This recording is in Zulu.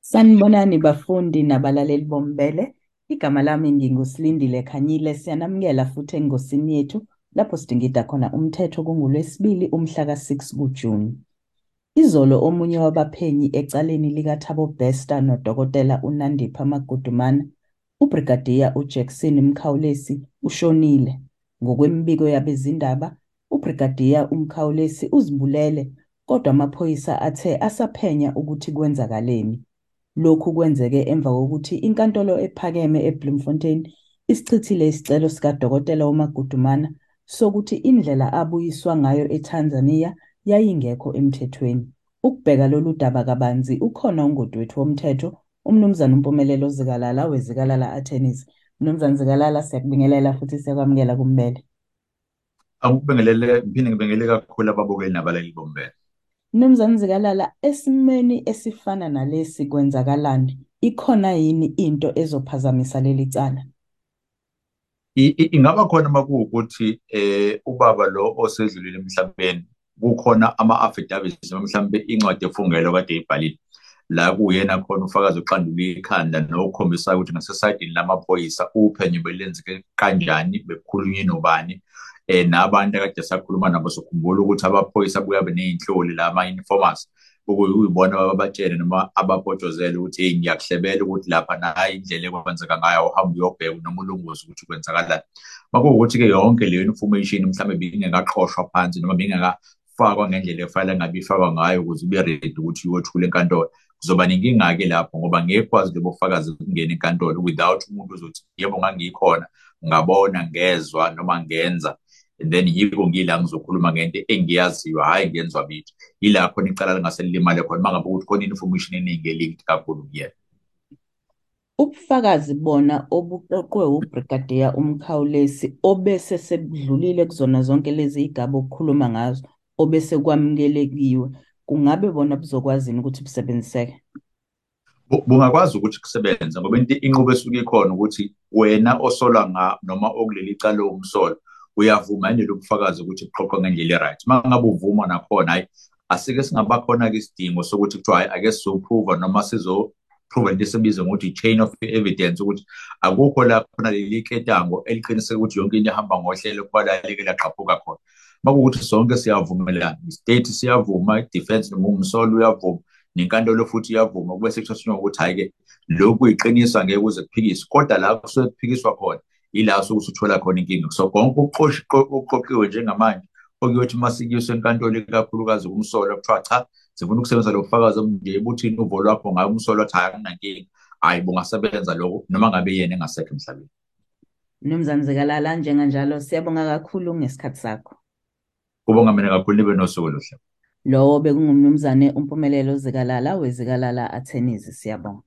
Sanibonani bafundi nabalaleli bombele. Igama lami nginguSilindile Khanyile. Siyanamukela futhi engosini yethu lapho sidingida khona umthetho kunguLwesibili umhla ka-6 kuJuni. Izolo omunye wabaphenyi ecaleni likaThabo Bester noDokotela uNandipha Magudumana, uBrigadier uJackson Mkhawulesi ushonile. Ngokwemibiko yabezindaba, uBrigadier uMkhawulesi uzibulele kodwa amaphoyisa athe asaphenya ukuthi kwenzakaleni. Lokhu kwenzeke emva kokuthi iNkantolo Ephakeme eBloemfontein isichithile isicelo sikaDokotela uMagudumana sokuthi indlela abuyiswa ngayo eTanzania yayingekho emthethweni. Ukubheka lolu daba kabanzi ukhona ungoti wethu womthetho uMnumzane uMpumelelo Zikalala weZikalala Attorneys. Mnumzane Zikalala siyakubingelela futhi siyakwamukela kumbele. Akubingelele ngiphinde ngibingelele kakhulu ababukeli nabalaleli bombele. Mnumzane Zikalala, esimeni esifana nalesi kwenzakalani? Ikhona yini into ezophazamisa leli cala? I- i- Ingaba khona uma kuwukuthi eh ubaba lo osedlulile emhlabeni kukhona ama-affidavits noma mhlawumbe incwadi efungelo kade eyibhalile la kuyena khona ufakazi oqandula ikhanda nokukhombisayo ukuthi ngasesayidini lamaphoyisa uphenyo belenzeke kanjani bekukhulunywe nobani eh nabantu akade sakhuluma nabo sokhumbula ukuthi amaphoyisa buyabe ney'nhloli la ama-informers ukuyibona ababatshele noma abapotshozele ukuthi hey ngiyakuhlebela ukuthi lapha nayi indlela ekwenzeka ngayo uhambe uyobheka noma ulunguze ukuthi kwenzakalani. Makuwukuthi-ke yonke leyo information mhlawumbe bingekaqoshwa phansi noma bingekafakwa ngendlela efanele ngabe ifakwa ngayo ukuze ube ready ukuthi uyothula enkantolo. Kuzoba nenkinga-ke lapho ngoba ngeke kwazi lobo bufakazi ukungena enkantolo without umuntu ozothi yebo ngangikhona ngabona ngezwa noma ngenza. And then yiko ngila ngizokhuluma ngento engiyaziyo hhayi ngenzwa bitho yila khona icala lingase lilimale khona uma ngabe ukuthi khona information eningi elinked kakhulu kuyena Ubufakazi bona obuqoqwe uBrigadier uMkhawulesi obese sebudlulile kuzona zonke lezi igaba okukhuluma ngazo obese kwamukelekiwe kungabe bona buzokwazini ukuthi busebenziseke? Bu- bungakwazi ukuthi kusebenze ngoba into inqubo esuke ikhona ukuthi wena osola nga noma okuleli cala umsolo uyavuma yini lo bufakazi ukuthi buqoqwe ngendlela e-right. Uma ngabe uvuma nakhona hayi asike singaba khona-ke isidingo sokuthi kuthiwa hayi ake sizophruva noma sizophruva into esibiza ngokuthi i-chain of evidence ukuthi akukho la khona leli ketango eliqiniseka ukuthi yonke into ihamba ngohlelo kuba lalike laqaphuka khona. Uma kuwukuthi sonke siyavumelana i-state siyavuma i-defense noma umsolo uyavuma nenkantolo futhi iyavuma kube sekuthathwa ukuthi hhayi-ke lokhu kuyiqiniso angeke kuze kuphikiswe kodwa la kusuke kuphikiswa khona ila sokuthi uthola khona inkinga so konke ukuqoshi- okuqoqiwe njengamanje okuyothi uma sikuyiswe enkantolo ikakhulukazi kumsolo kuthiwa cha sifuna ukusebenzisa lo bufakazi obunje buthini uvo lwakho ngayo umsolo wathi hhayi anginankinga hhayi bungasebenza lokho noma ngabe yena engasekho emhlabeni Mnumzane Zikalala, njenganjalo siyabonga kakhulu ngesikhathi sakho. kubonga mina kakhulu nibe nosuku oluhle Lowo bekungumnumzane uMpumelelo Zikalala weZikalala Attorneys. Siyabonga.